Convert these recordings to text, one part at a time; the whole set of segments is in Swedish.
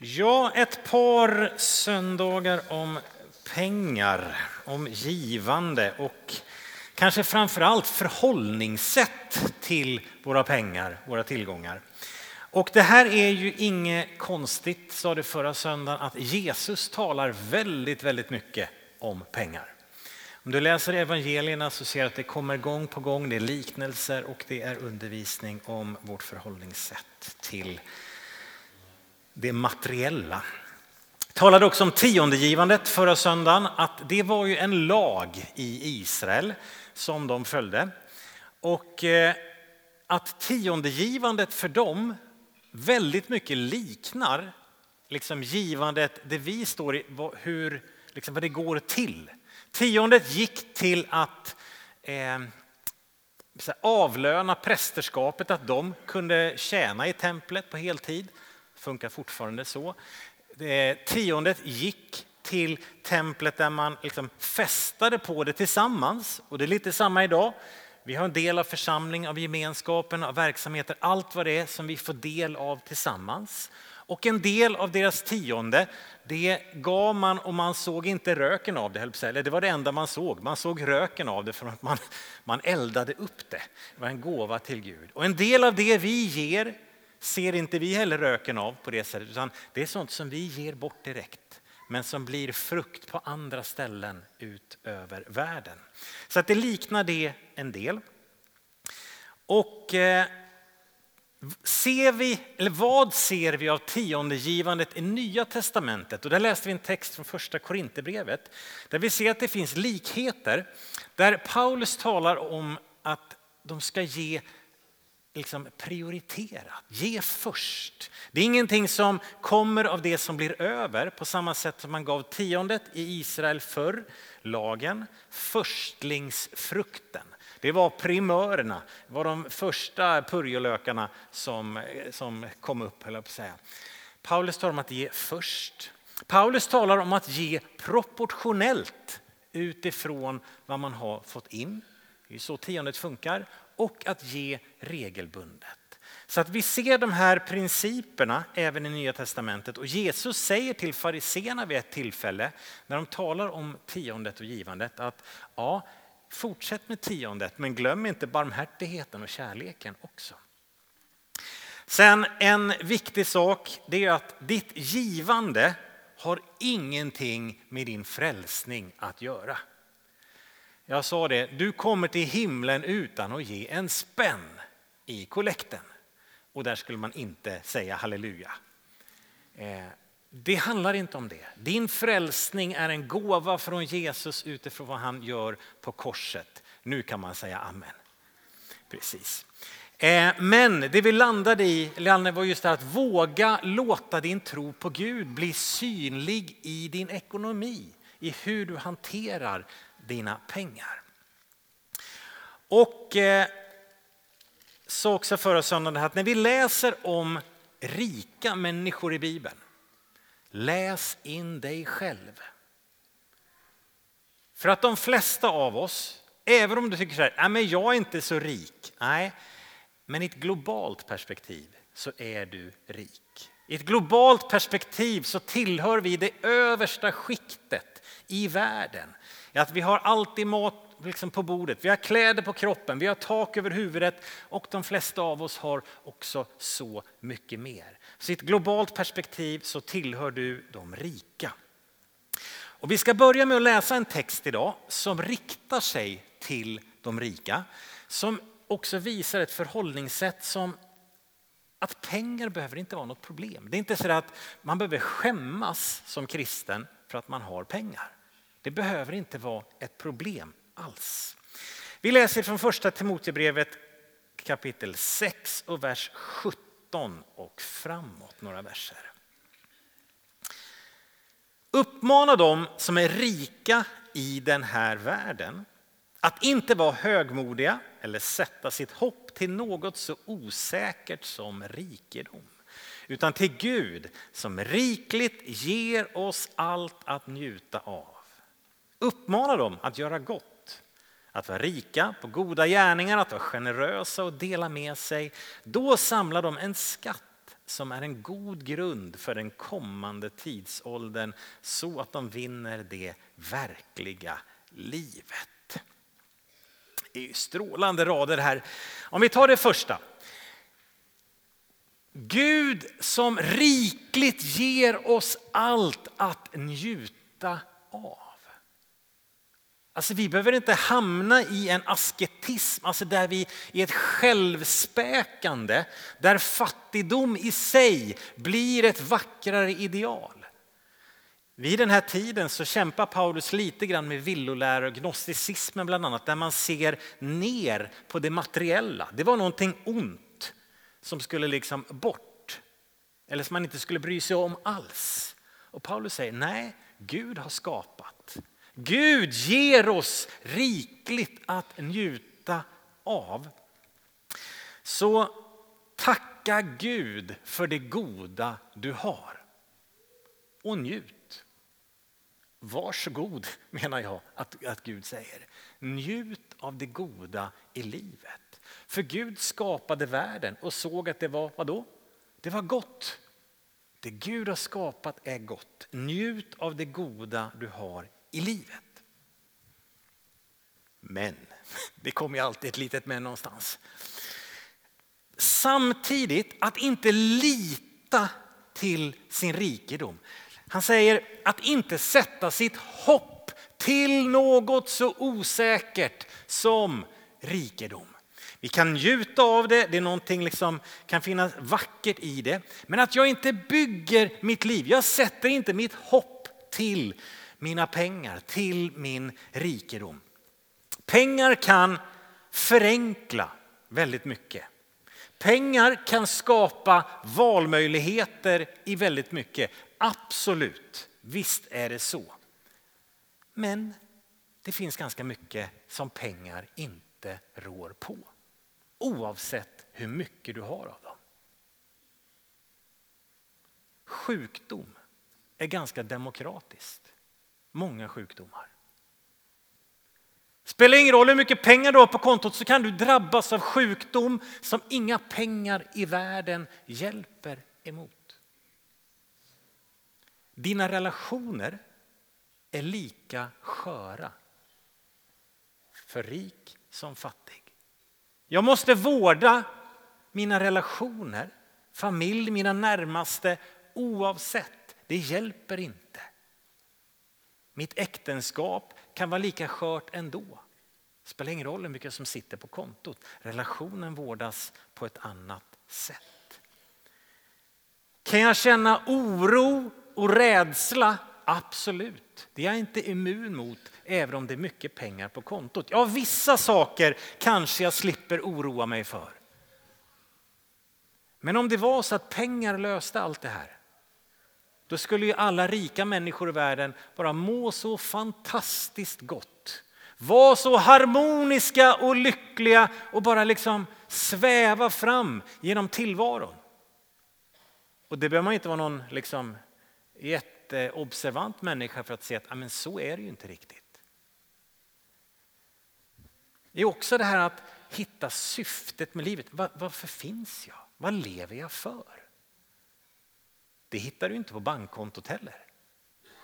Ja, ett par söndagar om pengar, om givande och kanske framför allt förhållningssätt till våra pengar, våra tillgångar. Och det här är ju inget konstigt, sa det förra söndagen, att Jesus talar väldigt, väldigt mycket om pengar. Om du läser evangelierna så ser du att det kommer gång på gång, det är liknelser och det är undervisning om vårt förhållningssätt till det materiella. Jag talade också om tiondegivandet förra söndagen, att det var ju en lag i Israel som de följde. Och eh, att tiondegivandet för dem väldigt mycket liknar liksom givandet, det vi står i, hur liksom vad det går till. Tiondet gick till att eh, avlöna prästerskapet, att de kunde tjäna i templet på heltid funkar fortfarande så. Tiondet gick till templet där man liksom festade på det tillsammans. Och det är lite samma idag. Vi har en del av församling, av gemenskapen, av verksamheter, allt vad det är som vi får del av tillsammans. Och en del av deras tionde, det gav man och man såg inte röken av det, eller det var det enda man såg. Man såg röken av det för att man, man eldade upp det. Det var en gåva till Gud. Och en del av det vi ger ser inte vi heller röken av på det sättet, utan det är sånt som vi ger bort direkt, men som blir frukt på andra ställen ut över världen. Så att det liknar det en del. Och eh, ser vi, eller vad ser vi av tiondegivandet i Nya Testamentet? Och där läste vi en text från första Korinthierbrevet där vi ser att det finns likheter där Paulus talar om att de ska ge liksom prioriterat. ge först. Det är ingenting som kommer av det som blir över på samma sätt som man gav tiondet i Israel förr, lagen, förstlingsfrukten. Det var primörerna, det var de första purjolökarna som, som kom upp, höll jag på att säga. Paulus talar om att ge först. Paulus talar om att ge proportionellt utifrån vad man har fått in. Det är så tiondet funkar och att ge regelbundet. Så att vi ser de här principerna även i Nya Testamentet och Jesus säger till fariseerna vid ett tillfälle när de talar om tiondet och givandet att ja, fortsätt med tiondet men glöm inte barmhärtigheten och kärleken också. Sen en viktig sak det är att ditt givande har ingenting med din frälsning att göra. Jag sa det, du kommer till himlen utan att ge en spänn i kollekten. Och där skulle man inte säga halleluja. Eh, det handlar inte om det. Din frälsning är en gåva från Jesus utifrån vad han gör på korset. Nu kan man säga amen. Precis. Eh, men det vi landade i var just det att våga låta din tro på Gud bli synlig i din ekonomi, i hur du hanterar dina pengar. Och eh, också förra söndagen att när vi läser om rika människor i Bibeln, läs in dig själv. För att de flesta av oss, även om du tycker så här, nej men jag är inte så rik, nej, men i ett globalt perspektiv så är du rik. I ett globalt perspektiv så tillhör vi det översta skiktet i världen är Att vi har alltid mat liksom på bordet, vi har kläder på kroppen, vi har tak över huvudet och de flesta av oss har också så mycket mer. Så i ett globalt perspektiv så tillhör du de rika. Och vi ska börja med att läsa en text idag som riktar sig till de rika. Som också visar ett förhållningssätt som att pengar behöver inte vara något problem. Det är inte så att man behöver skämmas som kristen för att man har pengar. Det behöver inte vara ett problem alls. Vi läser från första Timoteusbrevet kapitel 6 och vers 17 och framåt några verser. Uppmana dem som är rika i den här världen att inte vara högmodiga eller sätta sitt hopp till något så osäkert som rikedom utan till Gud som rikligt ger oss allt att njuta av. Uppmana dem att göra gott, att vara rika på goda gärningar, att vara generösa och dela med sig. Då samlar de en skatt som är en god grund för den kommande tidsåldern så att de vinner det verkliga livet. Det är strålande rader här. Om vi tar det första. Gud som rikligt ger oss allt att njuta av. Alltså vi behöver inte hamna i en asketism, alltså där vi i ett självspäkande, där fattigdom i sig blir ett vackrare ideal. Vid den här tiden så kämpar Paulus lite grann med villolära och gnosticismen bland annat, där man ser ner på det materiella. Det var någonting ont som skulle liksom bort, eller som man inte skulle bry sig om alls. Och Paulus säger nej, Gud har skapat Gud ger oss rikligt att njuta av. Så tacka Gud för det goda du har. Och njut. Varsågod menar jag att, att Gud säger. Njut av det goda i livet. För Gud skapade världen och såg att det var, vadå? Det var gott. Det Gud har skapat är gott. Njut av det goda du har i livet. Men, det kommer ju alltid ett litet men någonstans. Samtidigt att inte lita till sin rikedom. Han säger att inte sätta sitt hopp till något så osäkert som rikedom. Vi kan njuta av det, det är någonting liksom, kan finnas vackert i det. Men att jag inte bygger mitt liv, jag sätter inte mitt hopp till mina pengar, till min rikedom. Pengar kan förenkla väldigt mycket. Pengar kan skapa valmöjligheter i väldigt mycket. Absolut, visst är det så. Men det finns ganska mycket som pengar inte rår på. Oavsett hur mycket du har av dem. Sjukdom är ganska demokratiskt. Många sjukdomar. Spelar ingen roll hur mycket pengar du har på kontot så kan du drabbas av sjukdom som inga pengar i världen hjälper emot. Dina relationer är lika sköra för rik som fattig. Jag måste vårda mina relationer, familj, mina närmaste oavsett. Det hjälper inte. Mitt äktenskap kan vara lika skört ändå. Det spelar ingen roll hur mycket som sitter på kontot. Relationen vårdas på ett annat sätt. Kan jag känna oro och rädsla? Absolut. Det är jag inte immun mot även om det är mycket pengar på kontot. Ja, vissa saker kanske jag slipper oroa mig för. Men om det var så att pengar löste allt det här då skulle ju alla rika människor i världen bara må så fantastiskt gott. Vara så harmoniska och lyckliga och bara liksom sväva fram genom tillvaron. Och det behöver man inte vara någon liksom jätteobservant människa för att se att amen, så är det ju inte riktigt. Det är också det här att hitta syftet med livet. Varför finns jag? Vad lever jag för? Det hittar du inte på bankkontot heller.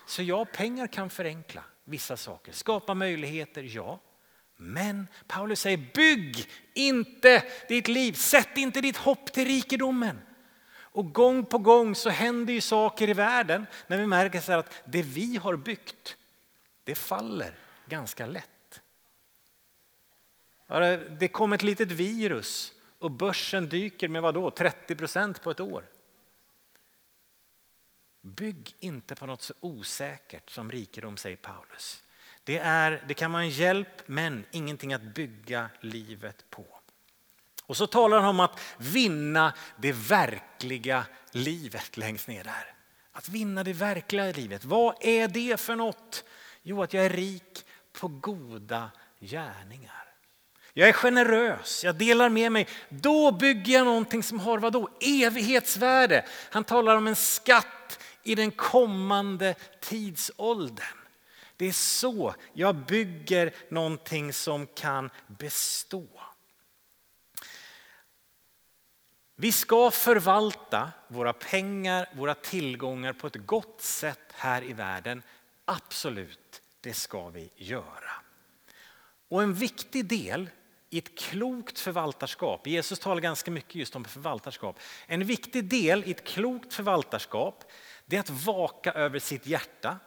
Så ja, pengar kan förenkla vissa saker, skapa möjligheter, ja. Men Paulus säger bygg inte ditt liv, sätt inte ditt hopp till rikedomen. Och gång på gång så händer ju saker i världen när vi märker att det vi har byggt, det faller ganska lätt. Det kom ett litet virus och börsen dyker med vadå, 30 procent på ett år. Bygg inte på något så osäkert som rikedom, säger Paulus. Det, är, det kan vara en hjälp, men ingenting att bygga livet på. Och så talar han om att vinna det verkliga livet längst ner där. Att vinna det verkliga livet. Vad är det för något? Jo, att jag är rik på goda gärningar. Jag är generös, jag delar med mig. Då bygger jag någonting som har vadå? Evighetsvärde. Han talar om en skatt i den kommande tidsåldern. Det är så jag bygger någonting som kan bestå. Vi ska förvalta våra pengar, våra tillgångar på ett gott sätt här i världen. Absolut, det ska vi göra. Och en viktig del i ett klokt förvaltarskap, Jesus talar ganska mycket just om förvaltarskap. En viktig del i ett klokt förvaltarskap det är att vaka över sitt hjärta.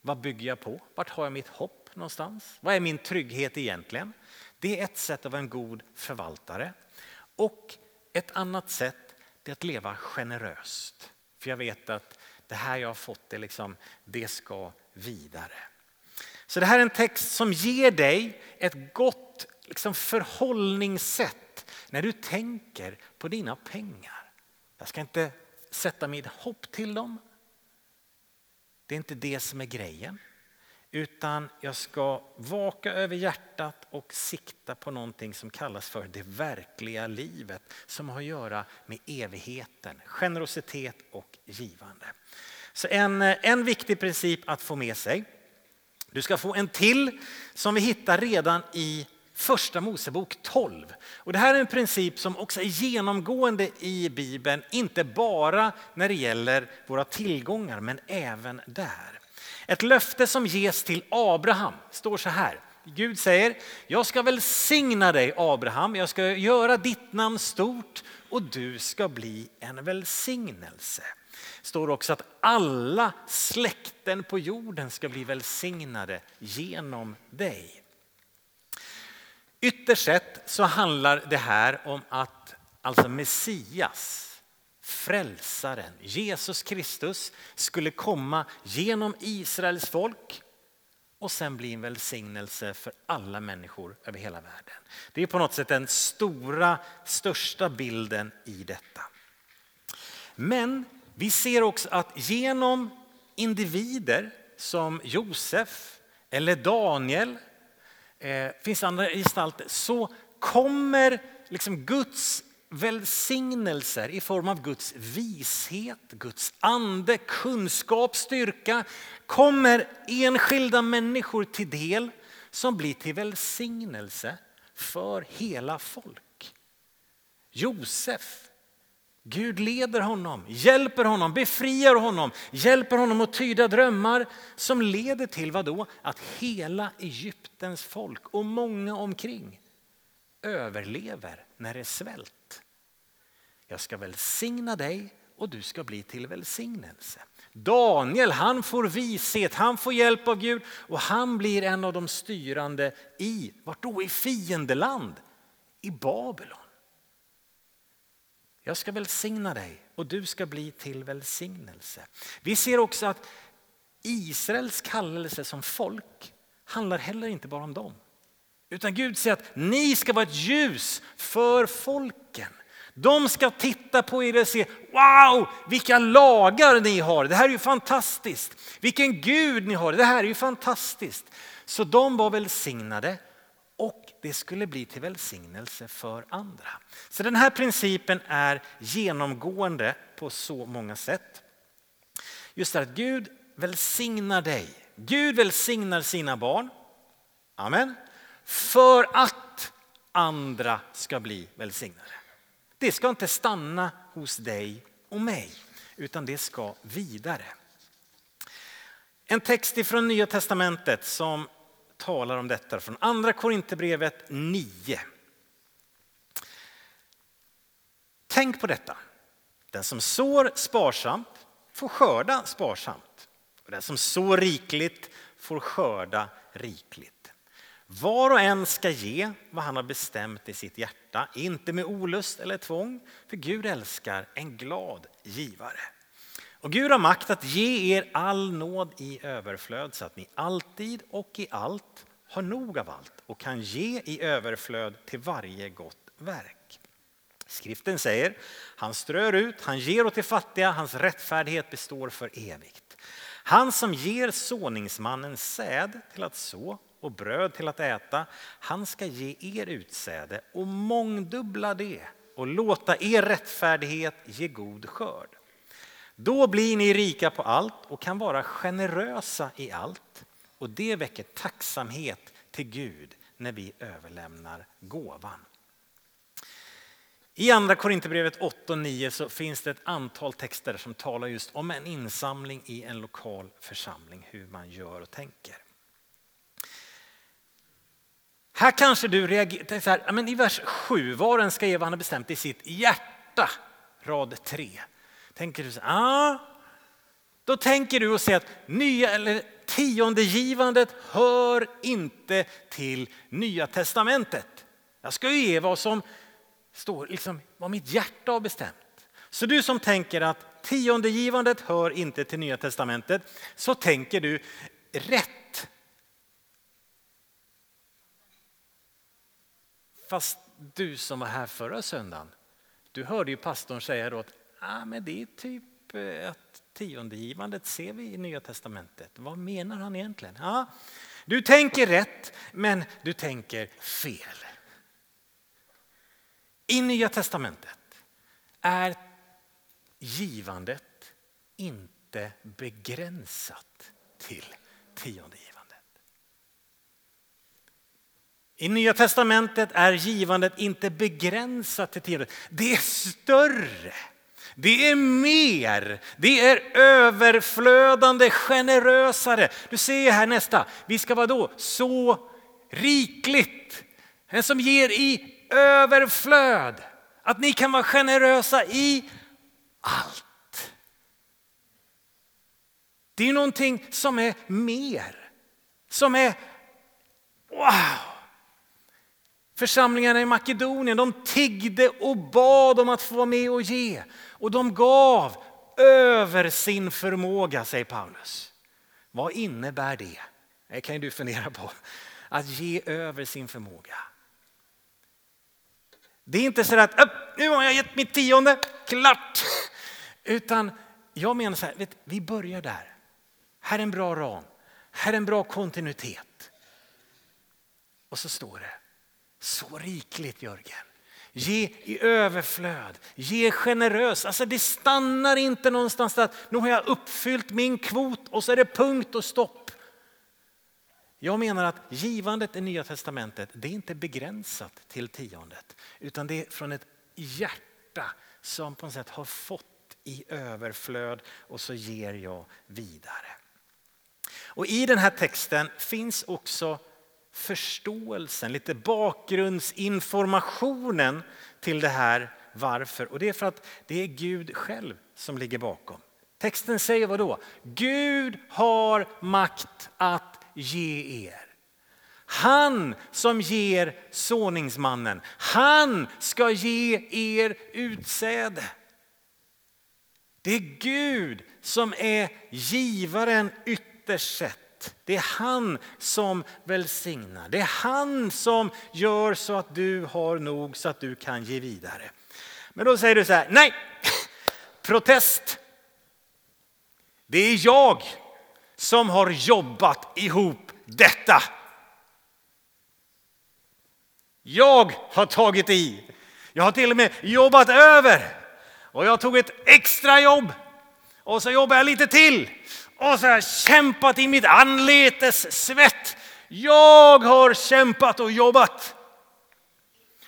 Vad bygger jag på? Vart har jag mitt hopp någonstans? Vad är min trygghet egentligen? Det är ett sätt att vara en god förvaltare. Och ett annat sätt är att leva generöst. För jag vet att det här jag har fått, det, liksom, det ska vidare. Så det här är en text som ger dig ett gott liksom, förhållningssätt när du tänker på dina pengar. Jag ska inte sätta mitt hopp till dem. Det är inte det som är grejen. Utan jag ska vaka över hjärtat och sikta på någonting som kallas för det verkliga livet som har att göra med evigheten, generositet och givande. Så en, en viktig princip att få med sig. Du ska få en till som vi hittar redan i Första Mosebok 12. Och det här är en princip som också är genomgående i Bibeln, inte bara när det gäller våra tillgångar men även där. Ett löfte som ges till Abraham står så här. Gud säger, jag ska välsigna dig Abraham, jag ska göra ditt namn stort och du ska bli en välsignelse. Det står också att alla släkten på jorden ska bli välsignade genom dig. Ytterst sett så handlar det här om att alltså Messias frälsaren, Jesus Kristus, skulle komma genom Israels folk och sen bli en välsignelse för alla människor över hela världen. Det är på något sätt den stora, största bilden i detta. Men vi ser också att genom individer som Josef eller Daniel, eh, finns andra gestalter, så kommer liksom Guds välsignelser i form av Guds vishet, Guds ande, kunskap, styrka kommer enskilda människor till del som blir till välsignelse för hela folk. Josef, Gud leder honom, hjälper honom, befriar honom, hjälper honom att tyda drömmar som leder till vad då? Att hela Egyptens folk och många omkring överlever när det är svält. Jag ska välsigna dig och du ska bli till välsignelse. Daniel han får vishet, han får hjälp av Gud och han blir en av de styrande i, vart då? I fiendeland, i Babylon. Jag ska välsigna dig och du ska bli till välsignelse. Vi ser också att Israels kallelse som folk handlar heller inte bara om dem. Utan Gud säger att ni ska vara ett ljus för folken. De ska titta på er och se, wow vilka lagar ni har, det här är ju fantastiskt. Vilken Gud ni har, det här är ju fantastiskt. Så de var välsignade det skulle bli till välsignelse för andra. Så den här principen är genomgående på så många sätt. Just det att Gud välsignar dig. Gud välsignar sina barn. Amen. För att andra ska bli välsignade. Det ska inte stanna hos dig och mig, utan det ska vidare. En text ifrån Nya Testamentet som talar om detta från Andra Korinthierbrevet 9. Tänk på detta. Den som sår sparsamt får skörda sparsamt. Och den som sår rikligt får skörda rikligt. Var och en ska ge vad han har bestämt i sitt hjärta, inte med olust eller tvång, för Gud älskar en glad givare. Och Gud har makt att ge er all nåd i överflöd så att ni alltid och i allt har nog av allt och kan ge i överflöd till varje gott verk. Skriften säger, han strör ut, han ger åt de fattiga, hans rättfärdighet består för evigt. Han som ger såningsmannen säd till att så och bröd till att äta. Han ska ge er utsäde och mångdubbla det och låta er rättfärdighet ge god skörd. Då blir ni rika på allt och kan vara generösa i allt. Och det väcker tacksamhet till Gud när vi överlämnar gåvan. I andra Korinthierbrevet 8 och 9 så finns det ett antal texter som talar just om en insamling i en lokal församling, hur man gör och tänker. Här kanske du reagerar, så här, men i vers 7, var en ska ge vad han har bestämt i sitt hjärta, rad 3. Tänker du så ah, då tänker du och säger att nya, eller tiondegivandet hör inte till nya testamentet. Jag ska ju ge vad som står, liksom, vad mitt hjärta har bestämt. Så du som tänker att tiondegivandet hör inte till nya testamentet, så tänker du rätt. Fast du som var här förra söndagen, du hörde ju pastorn säga då att ah, men det är typ eh, att tiondegivandet ser vi i Nya Testamentet. Vad menar han egentligen? Ja, du tänker rätt, men du tänker fel. I Nya Testamentet är givandet inte begränsat till tiondegivandet. I Nya Testamentet är givandet inte begränsat till tiondegivandet. Det är större. Det är mer, det är överflödande, generösare. Du ser här nästa, vi ska vara då så rikligt. En som ger i överflöd. Att ni kan vara generösa i allt. Det är någonting som är mer, som är wow. Församlingarna i Makedonien de tiggde och bad om att få vara med och ge. Och de gav över sin förmåga, säger Paulus. Vad innebär det? Det kan ju du fundera på. Att ge över sin förmåga. Det är inte så att nu har jag gett mitt tionde, klart. Utan jag menar så här, vet, vi börjar där. Här är en bra ram, här är en bra kontinuitet. Och så står det, så rikligt Jörgen. Ge i överflöd, ge generöst. Alltså det stannar inte någonstans att nu har jag uppfyllt min kvot och så är det punkt och stopp. Jag menar att givandet i Nya Testamentet det är inte begränsat till tiondet utan det är från ett hjärta som på något sätt har fått i överflöd och så ger jag vidare. Och I den här texten finns också förståelsen, lite bakgrundsinformationen till det här varför. Och det är för att det är Gud själv som ligger bakom. Texten säger vad då? Gud har makt att ge er. Han som ger såningsmannen, han ska ge er utsäde. Det är Gud som är givaren ytterst sett. Det är han som välsignar. Det är han som gör så att du har nog så att du kan ge vidare. Men då säger du så här, nej, protest. Det är jag som har jobbat ihop detta. Jag har tagit i. Jag har till och med jobbat över. Och jag tog ett extra jobb. Och så jobbar jag lite till. Och så har jag kämpat i mitt anletes svett. Jag har kämpat och jobbat.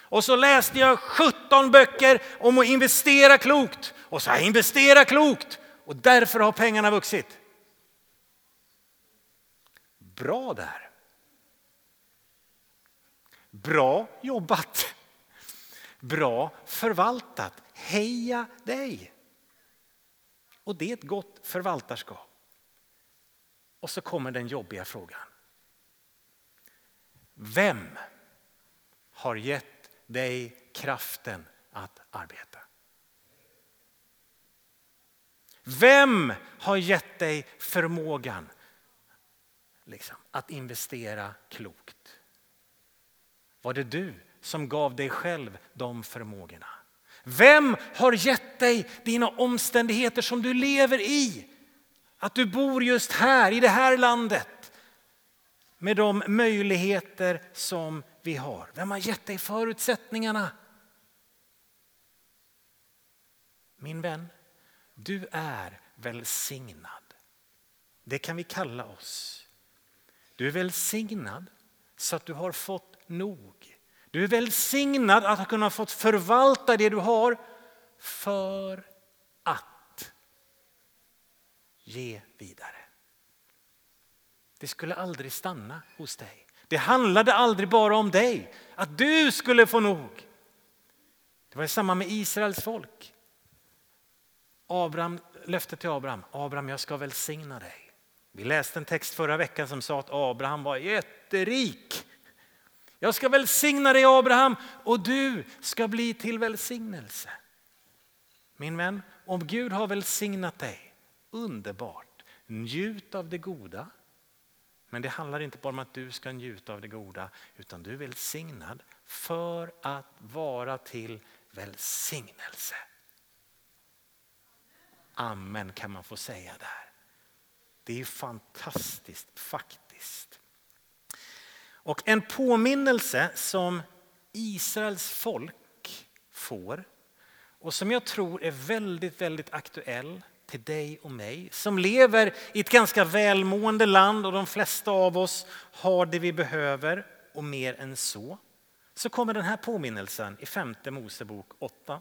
Och så läste jag 17 böcker om att investera klokt. Och så har jag investerat klokt. Och därför har pengarna vuxit. Bra där. Bra jobbat. Bra förvaltat. Heja dig. Och det är ett gott förvaltarskap. Och så kommer den jobbiga frågan. Vem har gett dig kraften att arbeta? Vem har gett dig förmågan liksom, att investera klokt? Var det du som gav dig själv de förmågorna? Vem har gett dig dina omständigheter som du lever i? Att du bor just här, i det här landet. Med de möjligheter som vi har. Vem har gett dig förutsättningarna? Min vän, du är välsignad. Det kan vi kalla oss. Du är välsignad så att du har fått nog. Du är välsignad att ha kunnat fått förvalta det du har för att ge vidare. Det skulle aldrig stanna hos dig. Det handlade aldrig bara om dig, att du skulle få nog. Det var samma med Israels folk. Abraham, löftet till Abraham, Abraham jag ska välsigna dig. Vi läste en text förra veckan som sa att Abraham var jätterik. Jag ska välsigna dig Abraham och du ska bli till välsignelse. Min vän, om Gud har välsignat dig, underbart. Njut av det goda. Men det handlar inte bara om att du ska njuta av det goda, utan du är välsignad för att vara till välsignelse. Amen kan man få säga där. Det är fantastiskt faktiskt. Och en påminnelse som Israels folk får och som jag tror är väldigt, väldigt aktuell till dig och mig som lever i ett ganska välmående land och de flesta av oss har det vi behöver och mer än så. Så kommer den här påminnelsen i femte Mosebok 8.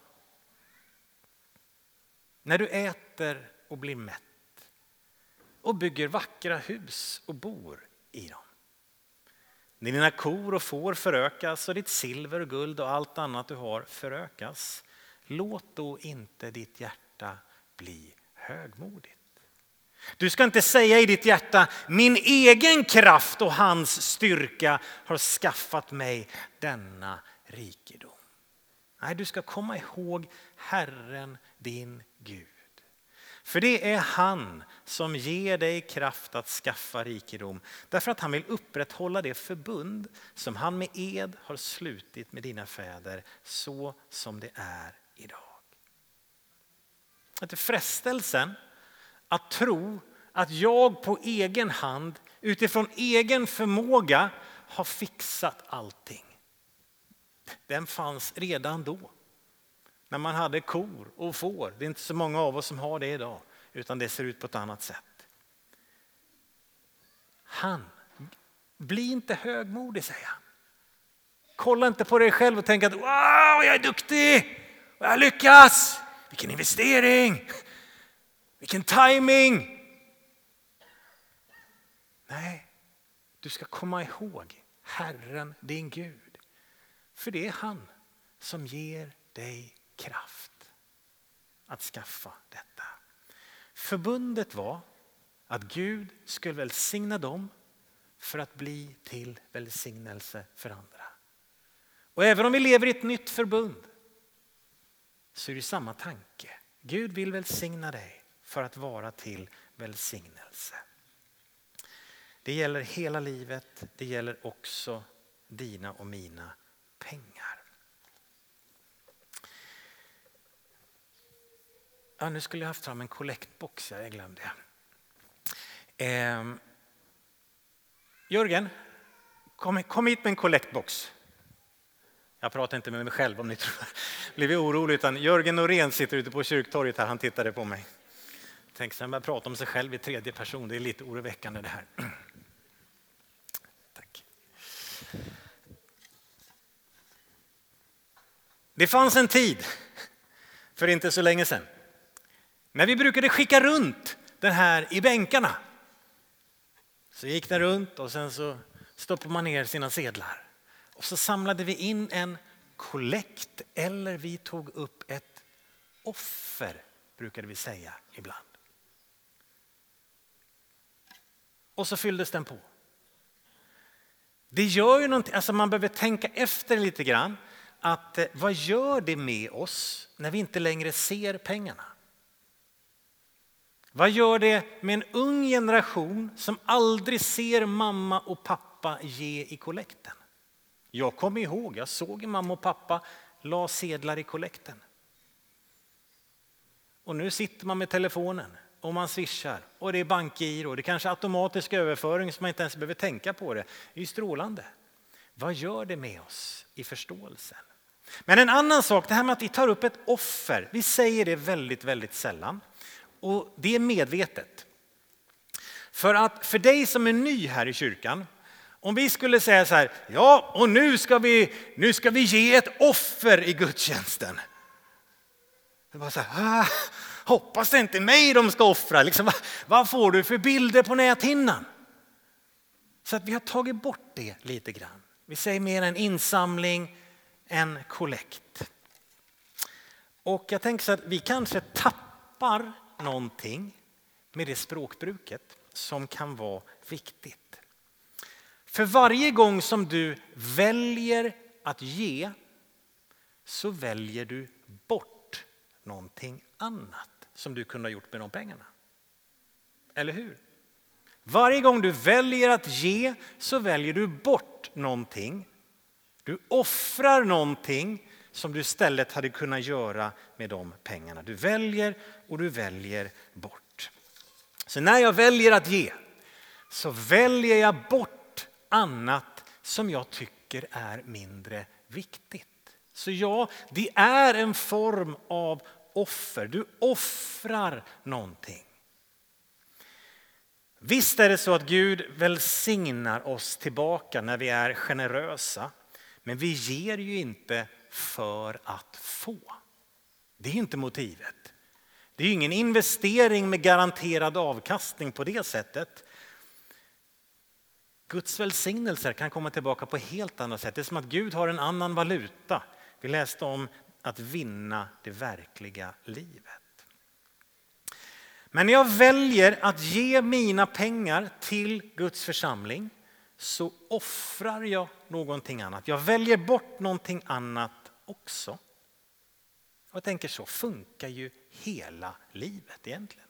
När du äter och blir mätt och bygger vackra hus och bor i dem. När dina kor och får förökas och ditt silver och guld och allt annat du har förökas. Låt då inte ditt hjärta bli högmodigt. Du ska inte säga i ditt hjärta, min egen kraft och hans styrka har skaffat mig denna rikedom. Nej, du ska komma ihåg Herren din Gud. För det är han som ger dig kraft att skaffa rikedom. Därför att han vill upprätthålla det förbund som han med ed har slutit med dina fäder så som det är idag. Att frestelsen att tro att jag på egen hand utifrån egen förmåga har fixat allting. Den fanns redan då. När man hade kor och får. Det är inte så många av oss som har det idag utan det ser ut på ett annat sätt. Han, bli inte högmodig säger han. Kolla inte på dig själv och tänk att wow, jag är duktig jag lyckas. Vilken investering! Vilken timing! Nej, du ska komma ihåg Herren din Gud. För det är han som ger dig kraft att skaffa detta. Förbundet var att Gud skulle välsigna dem för att bli till välsignelse för andra. Och även om vi lever i ett nytt förbund så är det samma tanke. Gud vill välsigna dig för att vara till välsignelse. Det gäller hela livet, det gäller också dina och mina pengar. Ja, nu skulle jag haft fram en kollektbox, jag glömde. Eh, Jörgen, kom, kom hit med en kollektbox. Jag pratar inte med mig själv om ni tror, blir orolig, utan Jörgen Norén sitter ute på kyrktorget här, han tittade på mig. Tänk sen börja prata om sig själv i tredje person, det är lite oroväckande det här. Tack. Det fanns en tid, för inte så länge sedan, när vi brukade skicka runt den här i bänkarna. Så gick den runt och sen så stoppade man ner sina sedlar. Och så samlade vi in en kollekt eller vi tog upp ett offer, brukade vi säga ibland. Och så fylldes den på. Det gör ju någonting, alltså man behöver tänka efter lite grann. Att eh, vad gör det med oss när vi inte längre ser pengarna? Vad gör det med en ung generation som aldrig ser mamma och pappa ge i kollekten? Jag kommer ihåg, jag såg mamma och pappa la sedlar i kollekten. Och nu sitter man med telefonen och man swishar och det är bankgiro, det är kanske automatisk överföring så man inte ens behöver tänka på det. Det är ju strålande. Vad gör det med oss i förståelsen? Men en annan sak, det här med att vi tar upp ett offer. Vi säger det väldigt, väldigt sällan och det är medvetet. För att för dig som är ny här i kyrkan om vi skulle säga så här, ja och nu ska vi, nu ska vi ge ett offer i gudstjänsten. Det var så här, ah, hoppas det inte är mig de ska offra. Liksom, vad, vad får du för bilder på näthinnan? Så att vi har tagit bort det lite grann. Vi säger mer en insamling, en kollekt. Och jag tänker så att vi kanske tappar någonting med det språkbruket som kan vara viktigt. För varje gång som du väljer att ge så väljer du bort någonting annat som du kunde ha gjort med de pengarna. Eller hur? Varje gång du väljer att ge så väljer du bort någonting. Du offrar någonting som du istället hade kunnat göra med de pengarna. Du väljer och du väljer bort. Så när jag väljer att ge så väljer jag bort annat som jag tycker är mindre viktigt. Så ja, det är en form av offer. Du offrar någonting. Visst är det så att Gud välsignar oss tillbaka när vi är generösa. Men vi ger ju inte för att få. Det är inte motivet. Det är ingen investering med garanterad avkastning på det sättet. Guds välsignelser kan komma tillbaka på helt andra sätt. Det är som att Gud har en annan valuta. Vi läste om att vinna det verkliga livet. Men när jag väljer att ge mina pengar till Guds församling så offrar jag någonting annat. Jag väljer bort någonting annat också. Och jag tänker så funkar ju hela livet egentligen.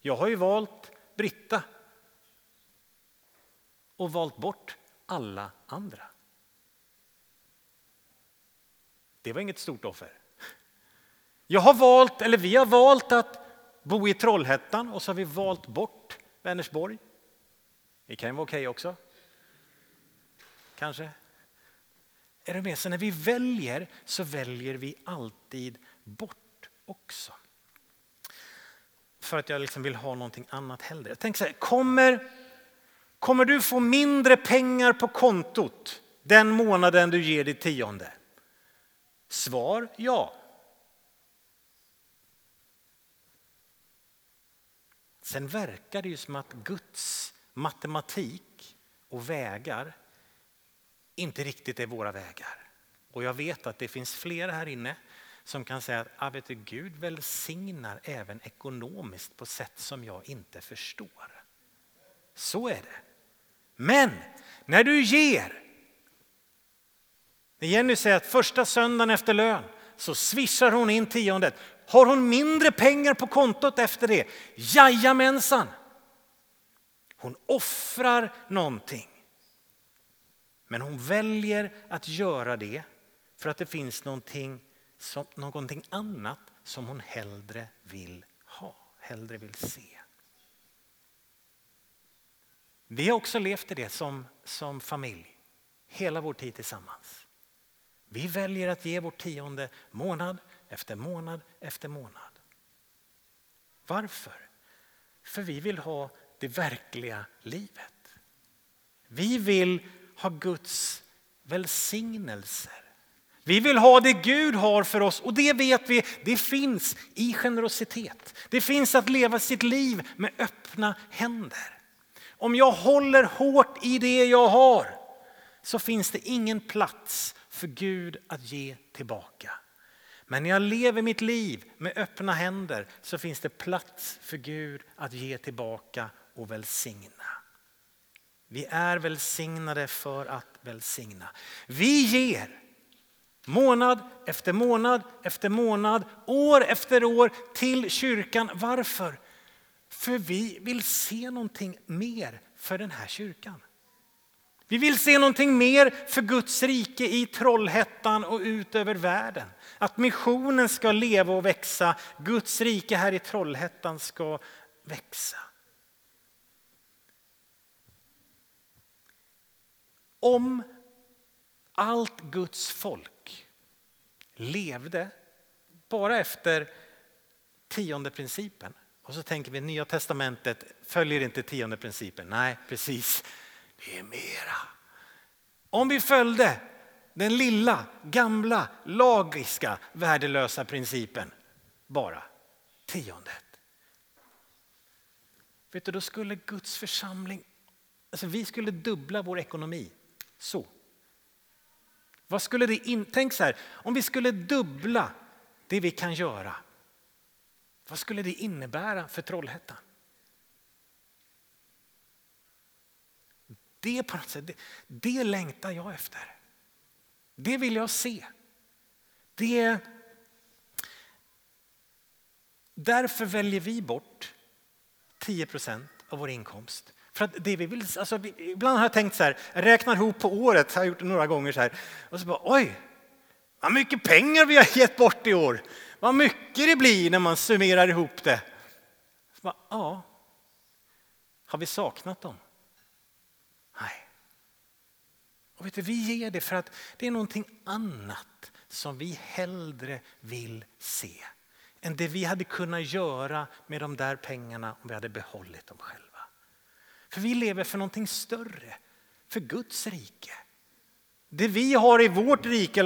Jag har ju valt Britta och valt bort alla andra. Det var inget stort offer. Jag har valt, eller vi har valt att bo i Trollhättan och så har vi valt bort Vänersborg. Det kan ju vara okej okay också. Kanske. Är du med? Så när vi väljer så väljer vi alltid bort också. För att jag liksom vill ha någonting annat hellre. Jag tänker så här, kommer, kommer du få mindre pengar på kontot den månaden du ger ditt tionde? Svar ja. Sen verkar det ju som att Guds matematik och vägar inte riktigt är våra vägar. Och jag vet att det finns flera här inne som kan säga att ah, vet du, Gud välsignar även ekonomiskt på sätt som jag inte förstår. Så är det. Men när du ger, när Jenny säger att första söndagen efter lön så swishar hon in tiondet. Har hon mindre pengar på kontot efter det? Jajamensan! Hon offrar någonting. Men hon väljer att göra det för att det finns någonting, som, någonting annat som hon hellre vill ha, hellre vill se. Vi har också levt i det som, som familj, hela vår tid tillsammans. Vi väljer att ge vårt tionde månad efter månad efter månad. Varför? För vi vill ha det verkliga livet. Vi vill ha Guds välsignelser. Vi vill ha det Gud har för oss och det vet vi, det finns i generositet. Det finns att leva sitt liv med öppna händer. Om jag håller hårt i det jag har så finns det ingen plats för Gud att ge tillbaka. Men när jag lever mitt liv med öppna händer så finns det plats för Gud att ge tillbaka och välsigna. Vi är välsignade för att välsigna. Vi ger månad efter månad efter månad, år efter år till kyrkan. Varför? För vi vill se någonting mer för den här kyrkan. Vi vill se någonting mer för Guds rike i Trollhättan och ut över världen. Att missionen ska leva och växa, Guds rike här i Trollhättan ska växa. Om allt Guds folk levde bara efter tionde principen och så tänker vi Nya testamentet följer inte tionde principen. Nej, precis. det är mera. Om vi följde den lilla, gamla, lagiska, värdelösa principen bara tiondet. Vet du, då skulle Guds församling, alltså vi skulle dubbla vår ekonomi. Så. Vad skulle det in, tänk så här, om vi skulle dubbla det vi kan göra. Vad skulle det innebära för Trollhättan? Det, på något sätt, det, det längtar jag efter. Det vill jag se. Det, därför väljer vi bort 10 procent av vår inkomst. För att det vi vill, alltså, ibland har jag tänkt så här, jag räknar ihop på året, har jag gjort det några gånger så här, och så bara oj, vad mycket pengar vi har gett bort i år. Vad mycket det blir när man summerar ihop det. Bara, ja, har vi saknat dem? Nej. Och vet du, vi ger det för att det är någonting annat som vi hellre vill se än det vi hade kunnat göra med de där pengarna om vi hade behållit dem själva. För vi lever för någonting större, för Guds rike. Det vi har i vårt rike,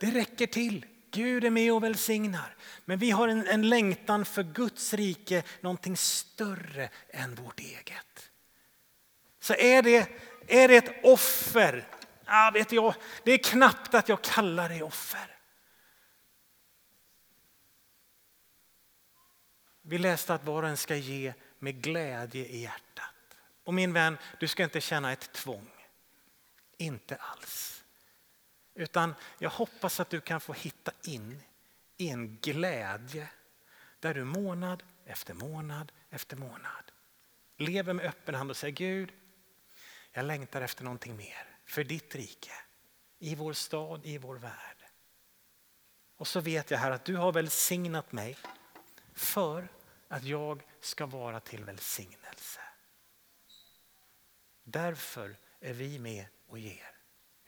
det räcker till. Gud är med och välsignar. Men vi har en, en längtan för Guds rike, någonting större än vårt eget. Så är det, är det ett offer, Ah, vet jag, det är knappt att jag kallar det offer. Vi läste att var och en ska ge med glädje i hjärtat. Och min vän, du ska inte känna ett tvång. Inte alls. Utan jag hoppas att du kan få hitta in i en glädje där du månad efter månad efter månad lever med öppen hand och säger Gud, jag längtar efter någonting mer för ditt rike, i vår stad, i vår värld. Och så vet jag här att du har välsignat mig för att jag ska vara till välsignelse. Därför är vi med och ger.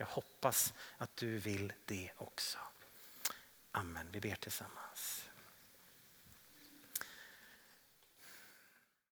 Jag hoppas att du vill det också. Amen. Vi ber tillsammans.